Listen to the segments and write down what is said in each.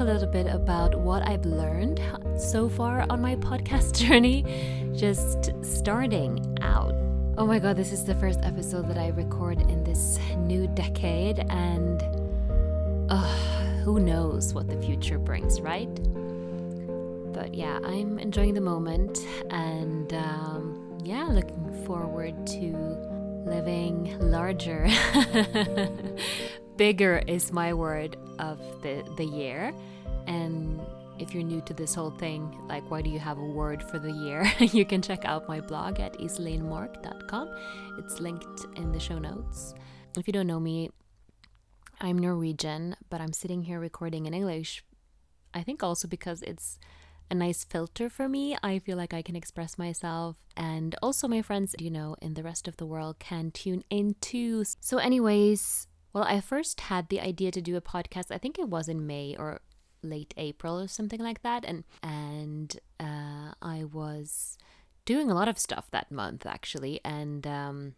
a little bit about what I've learned so far on my podcast journey, just starting out. Oh my god, this is the first episode that I record in this new decade, and uh, who knows what the future brings, right? But yeah, I'm enjoying the moment, and um, yeah, looking forward to living larger. Bigger is my word of the, the year. And if you're new to this whole thing, like why do you have a word for the year? you can check out my blog at isalinemark.com. It's linked in the show notes. If you don't know me, I'm Norwegian, but I'm sitting here recording in English. I think also because it's a nice filter for me. I feel like I can express myself, and also my friends, you know, in the rest of the world can tune in too. So, anyways, well, I first had the idea to do a podcast. I think it was in May or late April or something like that, and and uh, I was doing a lot of stuff that month actually, and um,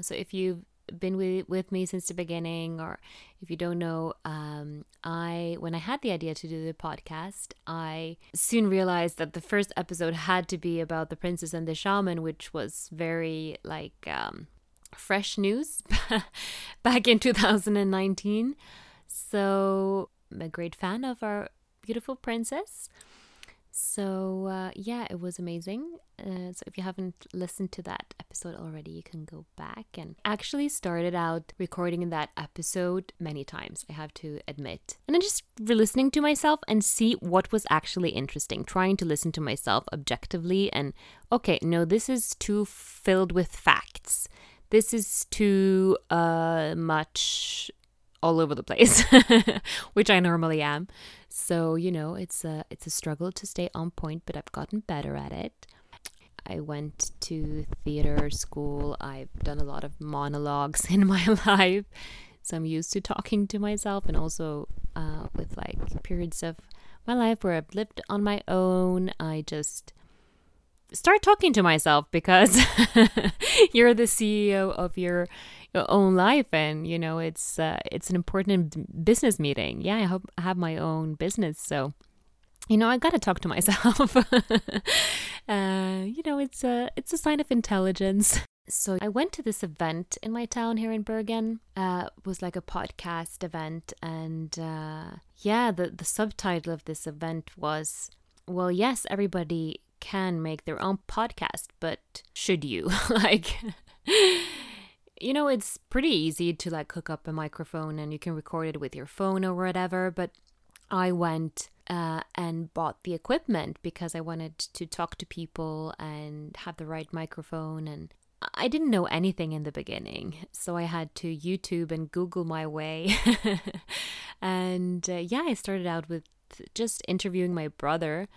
so if you've been with, with me since the beginning or if you don't know um, i when i had the idea to do the podcast i soon realized that the first episode had to be about the princess and the shaman which was very like um, fresh news back in 2019 so i'm a great fan of our beautiful princess so uh, yeah, it was amazing. Uh, so if you haven't listened to that episode already, you can go back and actually started out recording that episode many times. I have to admit, and then just re-listening to myself and see what was actually interesting. Trying to listen to myself objectively and okay, no, this is too filled with facts. This is too uh, much all over the place, which I normally am. So, you know, it's a it's a struggle to stay on point, but I've gotten better at it. I went to theater school. I've done a lot of monologues in my life. So I'm used to talking to myself and also uh, with like periods of my life where I've lived on my own. I just start talking to myself because you're the CEO of your your own life and you know it's uh, it's an important business meeting. Yeah i hope i have my own business. So you know i gotta talk to myself. Uh, you know it's a it's a sign of intelligence. So i went to this event in my town here in bergen uh it was like a podcast event and uh yeah the the subtitle of this event was well yes everybody can make their own podcast but should you like you know, it's pretty easy to like hook up a microphone and you can record it with your phone or whatever. But I went uh, and bought the equipment because I wanted to talk to people and have the right microphone. And I didn't know anything in the beginning. So I had to YouTube and Google my way. and uh, yeah, I started out with just interviewing my brother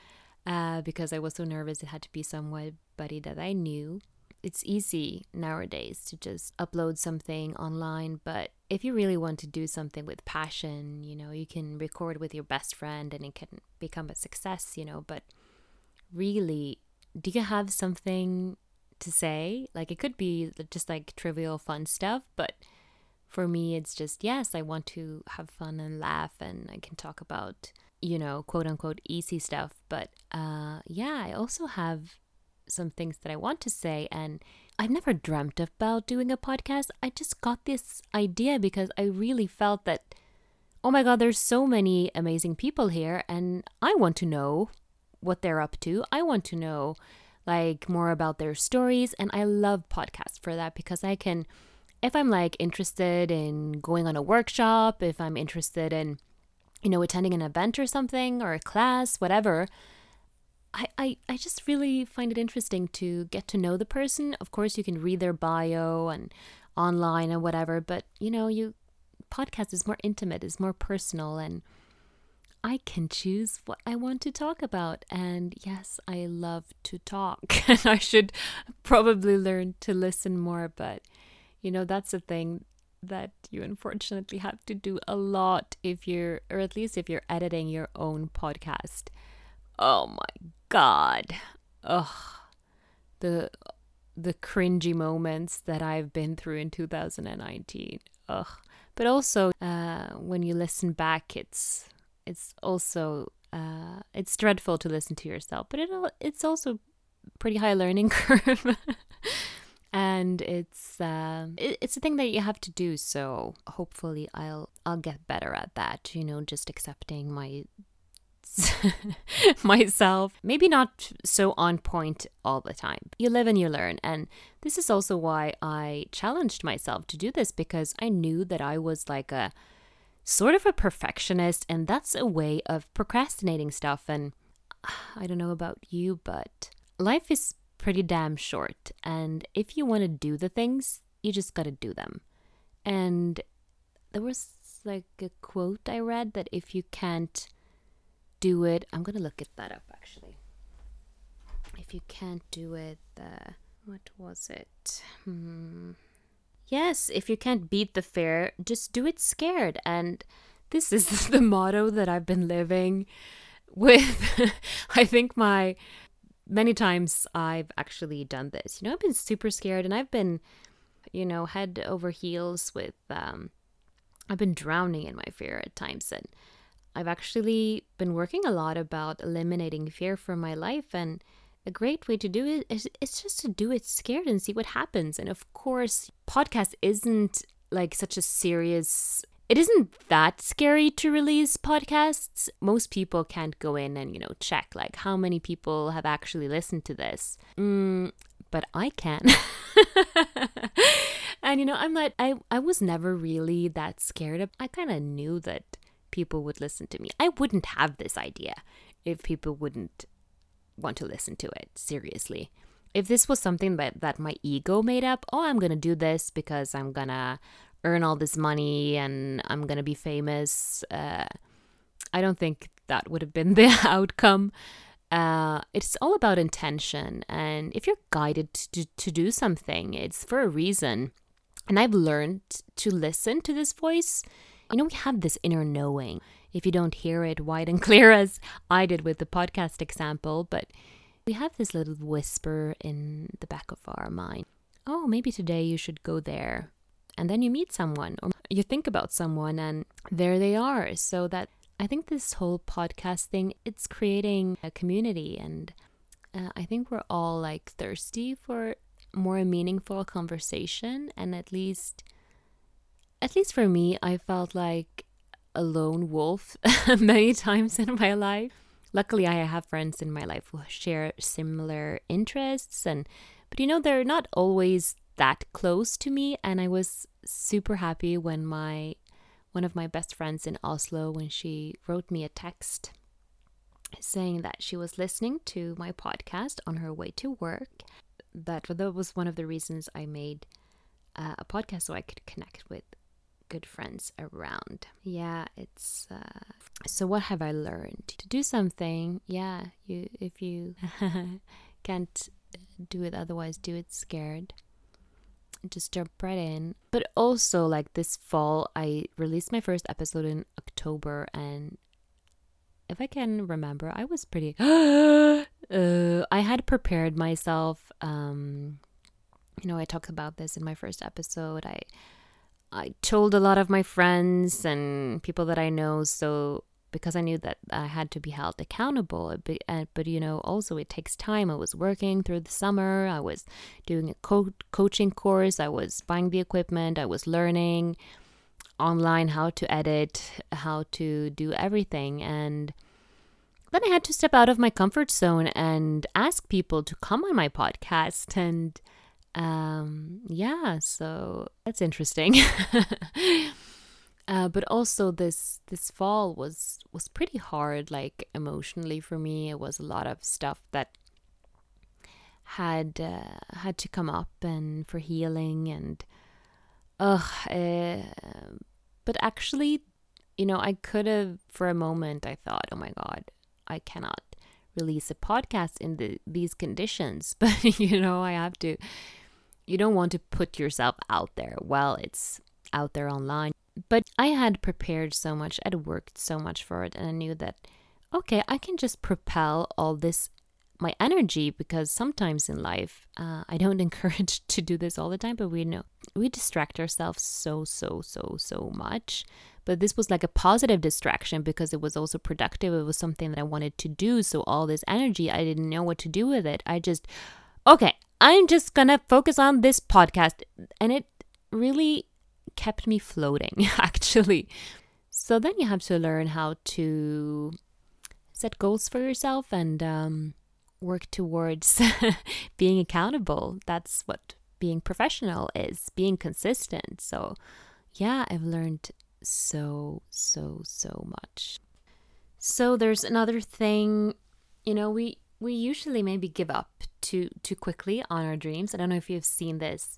uh, because I was so nervous. It had to be somebody that I knew it's easy nowadays to just upload something online, but if you really want to do something with passion, you know, you can record with your best friend and it can become a success, you know, but really, do you have something to say? Like it could be just like trivial fun stuff, but for me it's just yes, I want to have fun and laugh and I can talk about, you know, quote unquote easy stuff, but uh yeah, I also have some things that I want to say. And I've never dreamt about doing a podcast. I just got this idea because I really felt that, oh my God, there's so many amazing people here. And I want to know what they're up to. I want to know like more about their stories. And I love podcasts for that because I can, if I'm like interested in going on a workshop, if I'm interested in, you know, attending an event or something or a class, whatever I, I, I just really find it interesting to get to know the person. Of course, you can read their bio and online and whatever, but you know, you podcast is more intimate, is more personal, and I can choose what I want to talk about. And yes, I love to talk, and I should probably learn to listen more, but you know, that's the thing that you unfortunately have to do a lot if you're, or at least if you're editing your own podcast. Oh my god. Ugh. The the cringy moments that I've been through in 2019. Ugh. But also, uh, when you listen back, it's it's also uh, it's dreadful to listen to yourself, but it it's also pretty high learning curve. And it's uh, it, it's a thing that you have to do. So hopefully i'll i'll get better at that you know just accepting my myself. Maybe not so on point all the time. You live and you learn. And this is also why i challenged myself to do this because i knew that i was like a sort of a perfectionist and that's a way of procrastinating stuff. And i don't know about you but life is pretty damn short. And if you want to do the things, you just got to do them. And there was like a quote I read that if you can't do it, I'm going to look at that up actually. If you can't do it, uh, what was it? Hmm. Yes, if you can't beat the fear, just do it scared. And this is the motto that I've been living with. I think my many times I've actually done this. You know, I've been super scared and I've been, you know, head over heels with, um, I've been drowning in my fear at times. And I've actually been working a lot about eliminating fear from my life. And a great way to do it is it's just to do it scared and see what happens. And of course, podcast isn't like such a serious it isn't that scary to release podcasts. Most people can't go in and, you know, check like how many people have actually listened to this. Mm, but I can. and, you know, I'm like, I, I was never really that scared. Of, I kind of knew that people would listen to me. I wouldn't have this idea if people wouldn't want to listen to it seriously. If this was something that, that my ego made up, oh, I'm going to do this because I'm going to earn all this money and I'm going to be famous. Uh, I don't think that would have been the outcome. Uh, it's all about intention. And if you're guided to, to do something, it's for a reason. And I've learned to listen to this voice. You know, we have this inner knowing. If you don't hear it wide and clear, as I did with the podcast example, but we have this little whisper in the back of our mind. Oh, maybe today you should go there and then you meet someone or you think about someone and there they are. So that i think this whole podcast thing it's creating a community and uh, i think we're all like thirsty for more meaningful conversation. And at least at least for me i felt like a lone wolf many times in my life. Luckily i have friends in my life who share similar interests and but you know they're not always that close to me and I was super happy when my one of my best friends in Oslo when she wrote me a text saying that she was listening to my podcast on her way to work that that was one of the reasons I made uh, a podcast so I could connect with good friends around. Yeah, it's uh, so what have I learned? To do something, yeah, you if you can't do it otherwise, do it scared just jump right in. But also, like this fall, I released my first episode in October, and if I can remember, I was pretty. uh, I had prepared myself. Um, you know, I talked about this in my first episode. I I told a lot of my friends and people that I know, so because I knew that I had to be held accountable. But, uh, but you know, also it takes time. I was working through the summer, I was doing a co- coaching course, I was buying the equipment, I was learning online how to edit, how to do everything. And then I had to step out of my comfort zone and ask people to come on my podcast. And um, yeah, so that's interesting. Uh, but also this this fall was was pretty hard like emotionally for me. It was a lot of stuff that had uh, had to come up and for healing and ugh uh, but actually you know i could have for a moment i thought oh my god i cannot release a podcast in the, these conditions. But you know i have to you don't want to put yourself out there. Well it's out there online but I had prepared so much, I'd worked so much for it, and I knew that, okay, I can just propel all this my energy because sometimes in life uh, i don't encourage to do this all the time but we know we distract ourselves so so so so much. But this was like a positive distraction because it was also productive. It was something that i wanted to do. So all this energy i didn't know what to do with it. I just okay i'm just gonna focus on this podcast. And it really kept me floating actually so then you have to learn how to set goals for yourself and um, work towards being accountable. That's what being professional is, being consistent. So, yeah, I've learned so, so, so much. So, there's another thing, you know, we we usually maybe give up too too quickly on our dreams. I don't know if you've seen this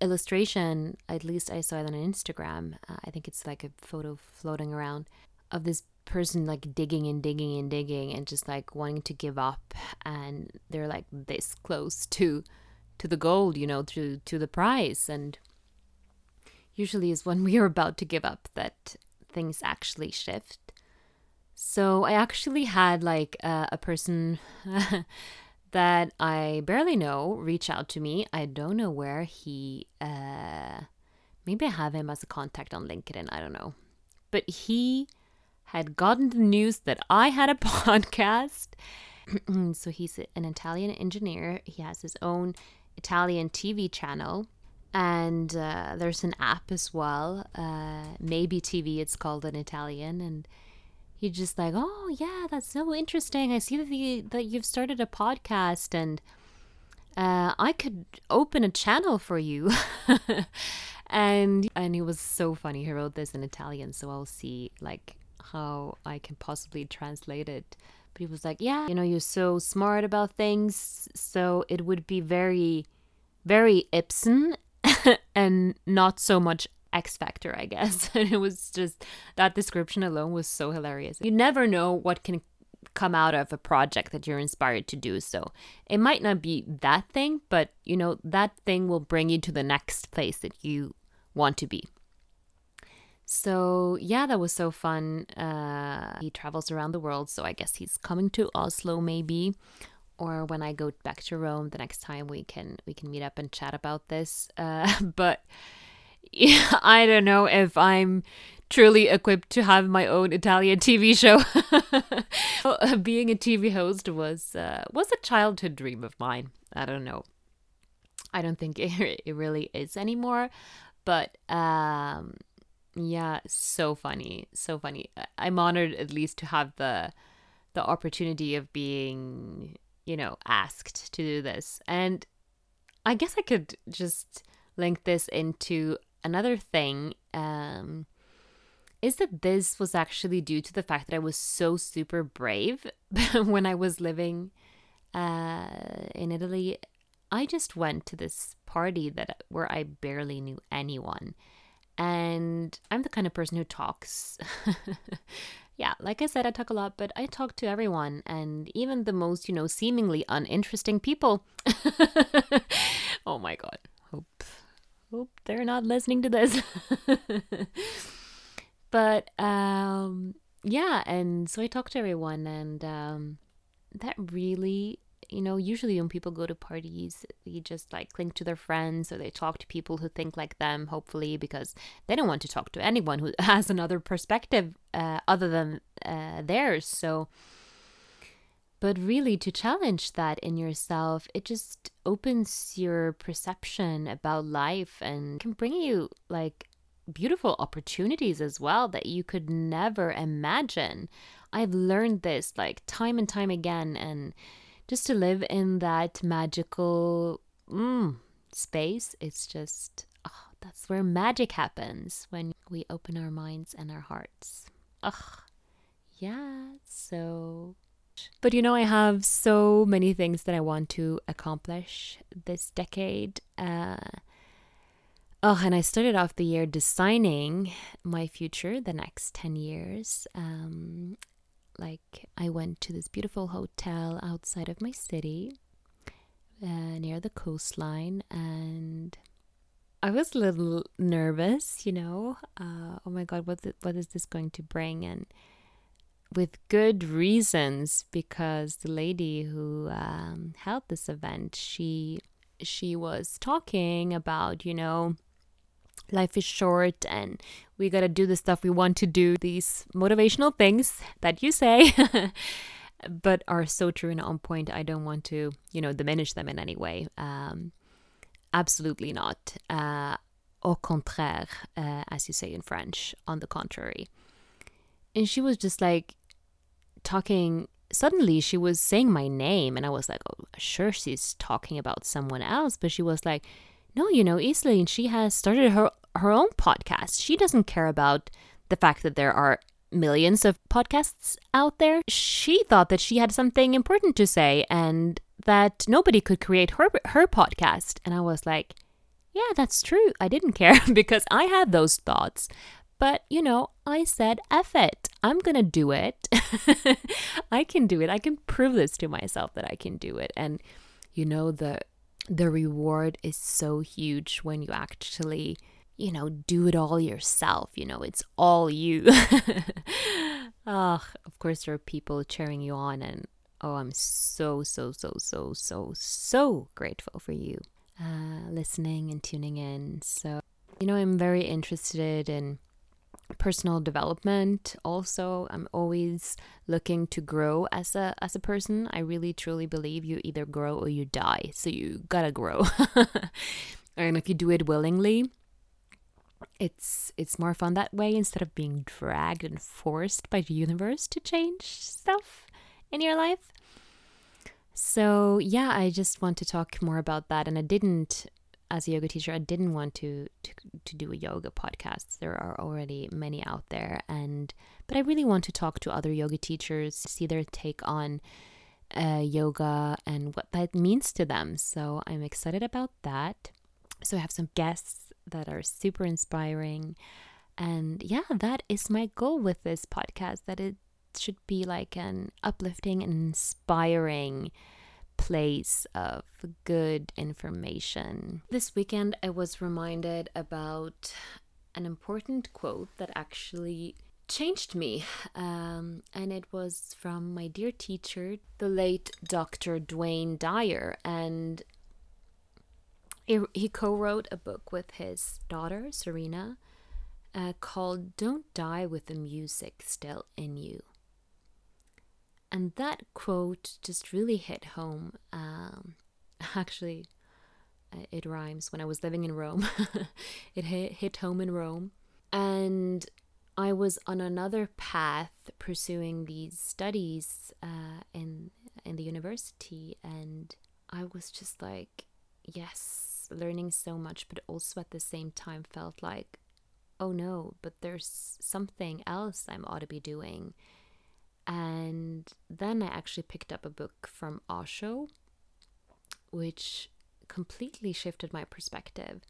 illustration. At least I saw it on Instagram. Uh, I think it's like a photo floating around of this person like digging and digging and digging and just like wanting to give up and they're like this close to to the gold you know to to the prize and usually is when we are about to give up that things actually shift so i actually had like uh, a person that i barely know reach out to me i don't know where he uh maybe i have him as a contact on linkedin i don't know but he had gotten the news that I had a podcast. so he's an Italian engineer. He has his own Italian TV channel. And uh, there's an app as well. Uh, maybe TV, it's called in Italian. And he's just like, oh, yeah, that's so interesting. I see that, the, that you've started a podcast and uh, I could open a channel for you. and and he was so funny. He wrote this in Italian, so I'll see like how I can possibly translate it. But he was like, Yeah, you know, you're so smart about things. So it would be very, very Ibsen and not so much X Factor, I guess. And it was just that description alone was so hilarious. You never know what can come out of a project that you're inspired to do. So it might not be that thing, but you know, that thing will bring you to the next place that you want to be. So, yeah, that was so fun. Uh, he travels around the world, so I guess he's coming to Oslo maybe. Or when I go back to Rome the next time we can we can meet up and chat about this. Uh, but I don't know if I'm truly equipped to have my own Italian TV show. Being a TV host was uh, was a childhood dream of mine. I don't know. I don't think it, it really is anymore, but um, yeah, so funny, so funny. I'm honored at least to have the the opportunity of being, you know, asked to do this. And I guess I could just link this into another thing. Um, is that this was actually due to the fact that I was so super brave when I was living uh, in Italy. I just went to this party that where I barely knew anyone and I'm the kind of person who talks. yeah, like I said, I talk a lot, but I talk to everyone and even the most, you know, seemingly uninteresting people. oh my god. Hope they're not listening to this. but um yeah, and so I talk to everyone and um that really you know, usually when people go to parties, they just like cling to their friends or they talk to people who think like them, hopefully, because they don't want to talk to anyone who has another perspective uh, other than uh, theirs. So, but really, to challenge that in yourself, it just opens your perception about life and can bring you like beautiful opportunities as well that you could never imagine. I've learned this like time and time again, and just to live in that magical mm, space. It's just, oh, that's where magic happens when we open our minds and our hearts. Ugh, yeah, so. But you know, I have so many things that I want to accomplish this decade. Uh, Oh, and I started off the year designing my future, the next 10 years. Um, like I went to this beautiful hotel outside of my city uh, near the coastline and I was a little nervous, you know. Uh, oh my God, what what is this going to bring? And with good reasons because the lady who um, held this event she she was talking about you know life is short and we got to do the stuff we want to do. These motivational things that you say but are so true and on point. I don't want to you know diminish them in any way. Um, absolutely not. Uh, au contraire uh, as you say in french on the contrary and she was just like talking suddenly she was saying my name and i was like oh sure she's talking about someone else but she was like no you know Iselin, she has started her her own podcast. She doesn't care about the fact that there are millions of podcasts out there. She thought that she had something important to say and that nobody could create her her podcast. And i was like yeah that's true. I didn't care because i had those thoughts but, you know, I said, F it. I'm going to do it. I can do it. I can prove this to myself that I can do it. And, you know, the, the reward is so huge when you actually, you know, do it all yourself. You know, it's all you. oh, of course, there are people cheering you on. And, oh, I'm so, so, so, so, so, so grateful for you uh, listening and tuning in. So, you know, I'm very interested in personal development also. I'm always looking to grow as a as a person. I really truly believe you either grow or you die so you gotta grow. And if you do it willingly it's it's more fun that way instead of being dragged and forced by the universe to change stuff in your life. So yeah i just want to talk more about that and i didn't as a yoga teacher, I didn't want to, to to do a yoga podcast. There are already many out there, and but I really want to talk to other yoga teachers, see their take on uh, yoga and what that means to them. So I'm excited about that. So I have some guests that are super inspiring, and yeah, that is my goal with this podcast. That it should be like an uplifting and inspiring place of good information. This weekend, I was reminded about an important quote that actually changed me. Um, and it was from my dear teacher, the late Dr. Wayne Dyer. And he co wrote a book with his daughter, Serena, uh, called Don't Die with the Music Still in You. And that quote just really hit home. Um, actually, uh, it rhymes. When I was living in Rome, it hit, hit home in Rome. And I was on another path pursuing these studies uh, in in the university, and I was just like, yes, learning so much, but also at the same time felt like, oh no, but there's something else I'm ought to be doing. And then I actually picked up a book from Osho, which completely shifted my perspective.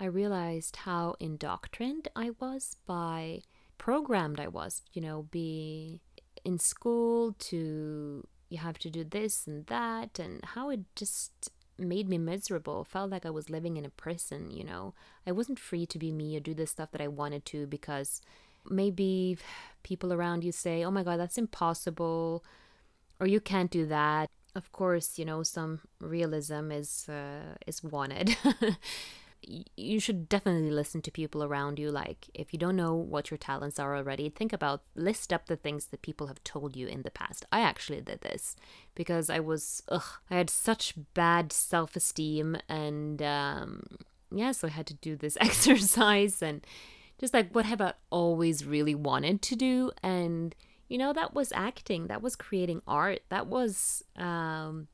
I realized how indoctrined I was by programmed I was, you know, be in school to you have to do this and that and how it just made me miserable. Felt like I was living in a prison, you know. I wasn't free to be me or do the stuff that I wanted to because maybe people around you say, oh my God, that's impossible, or you can't do that. Of course, you know, some realism is, uh, is wanted. you should definitely listen to people around you. Like, if you don't know what your talents are already, think about, list up the things that people have told you in the past. I actually did this because I was, ugh, I had such bad self esteem. And, um, yeah, so I had to do this exercise and just like what have I always really wanted to do? And, you know, that was acting, that was creating art, that was, um,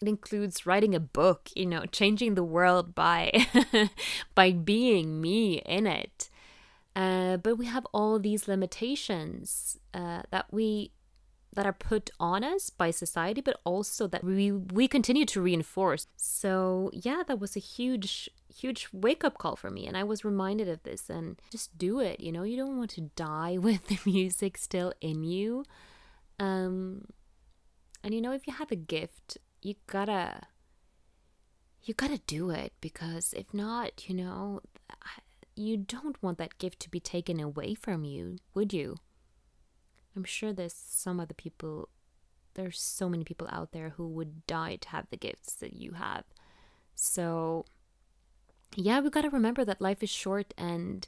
it includes writing a book, you know, changing the world by, by being me in it. Uh, but we have all these limitations uh, that we that are put on us by society, but also that we we continue to reinforce. So yeah, that was a huge huge wake up call for me, and I was reminded of this. And just do it. You know, you don't want to die with the music still in you. Um, and you know, if you have a gift, you gotta you gotta do it because if not, you know, you don't want that gift to be taken away from you, would you? I'm sure there's some other people, there's so many people out there who would die to have the gifts that you have. So, yeah, we got to remember that life is short and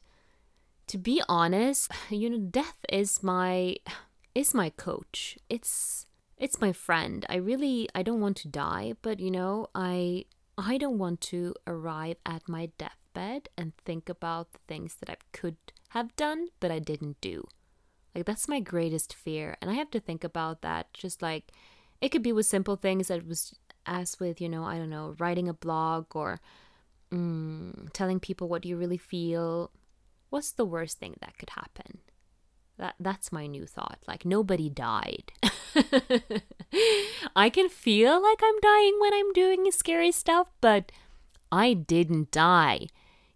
to be honest, you know, death is my is my coach. It's it's my friend. I really I don't want to die, but you know, I I don't want to arrive at my deathbed and think about the things that I could have done but I didn't do. Like that's my greatest fear, and I have to think about that just like it could be with simple things that was as with, you know, I don't know, writing a blog or mm, telling people what you really feel. What's the worst thing that could happen? That that's my new thought. Like nobody died. I can feel like I'm dying when I'm doing scary stuff, but I didn't die.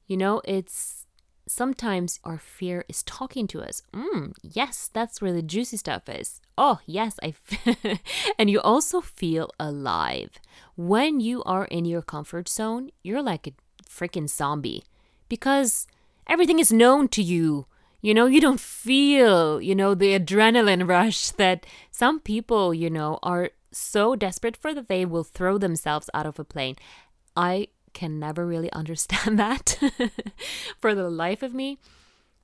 You know, it's sometimes our fear is talking to us. Mm, yes, that's where the juicy stuff is. Oh, yes, I and you also feel alive. When you are in your comfort zone, you're like a freaking zombie because everything is known to you. You know, you don't feel, you know, the adrenaline rush that some people, you know, are so desperate for that they will throw themselves out of a plane. I can never really understand that for the life of me.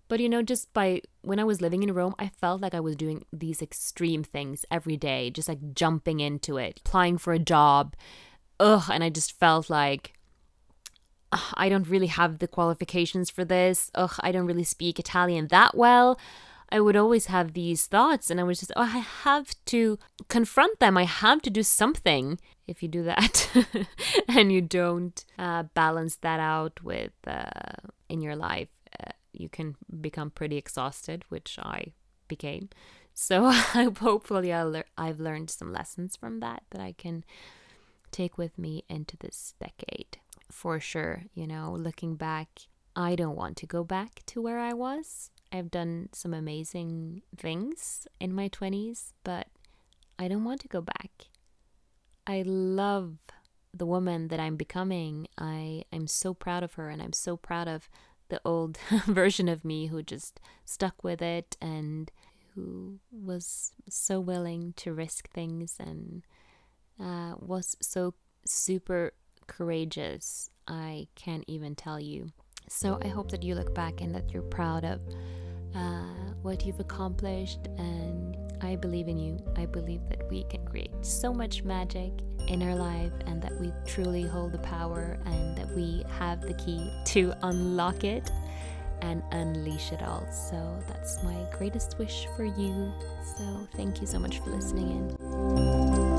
But you know, just by when I was living in Rome, I felt like I was doing these extreme things every day, just like jumping into it, applying for a job. Ugh, and I just felt like I don't really have the qualifications for this. Ugh, I don't really speak Italian that well. I would always have these thoughts, and I was just, oh, I have to confront them. I have to do something. If you do that and you don't uh, balance that out with uh, in your life, uh, you can become pretty exhausted, which I became. So hopefully I'll le- I've learned some lessons from that that I can take with me into this decade for sure. You know, looking back, I don't want to go back to where I was. I've done some amazing things in my 20s, but I don't want to go back. I love the woman that I'm becoming. I I'm so proud of her and I'm so proud of the old version of me who just stuck with it and who was so willing to risk things and uh, was so super courageous. I can't even tell you. So I hope that you look back and that you're proud of uh, what you've accomplished. And I believe in you. I believe that we can create so much magic in our life and that we truly hold the power and that we have the key to unlock it and unleash it all. So that's my greatest wish for you. So thank you so much for listening in.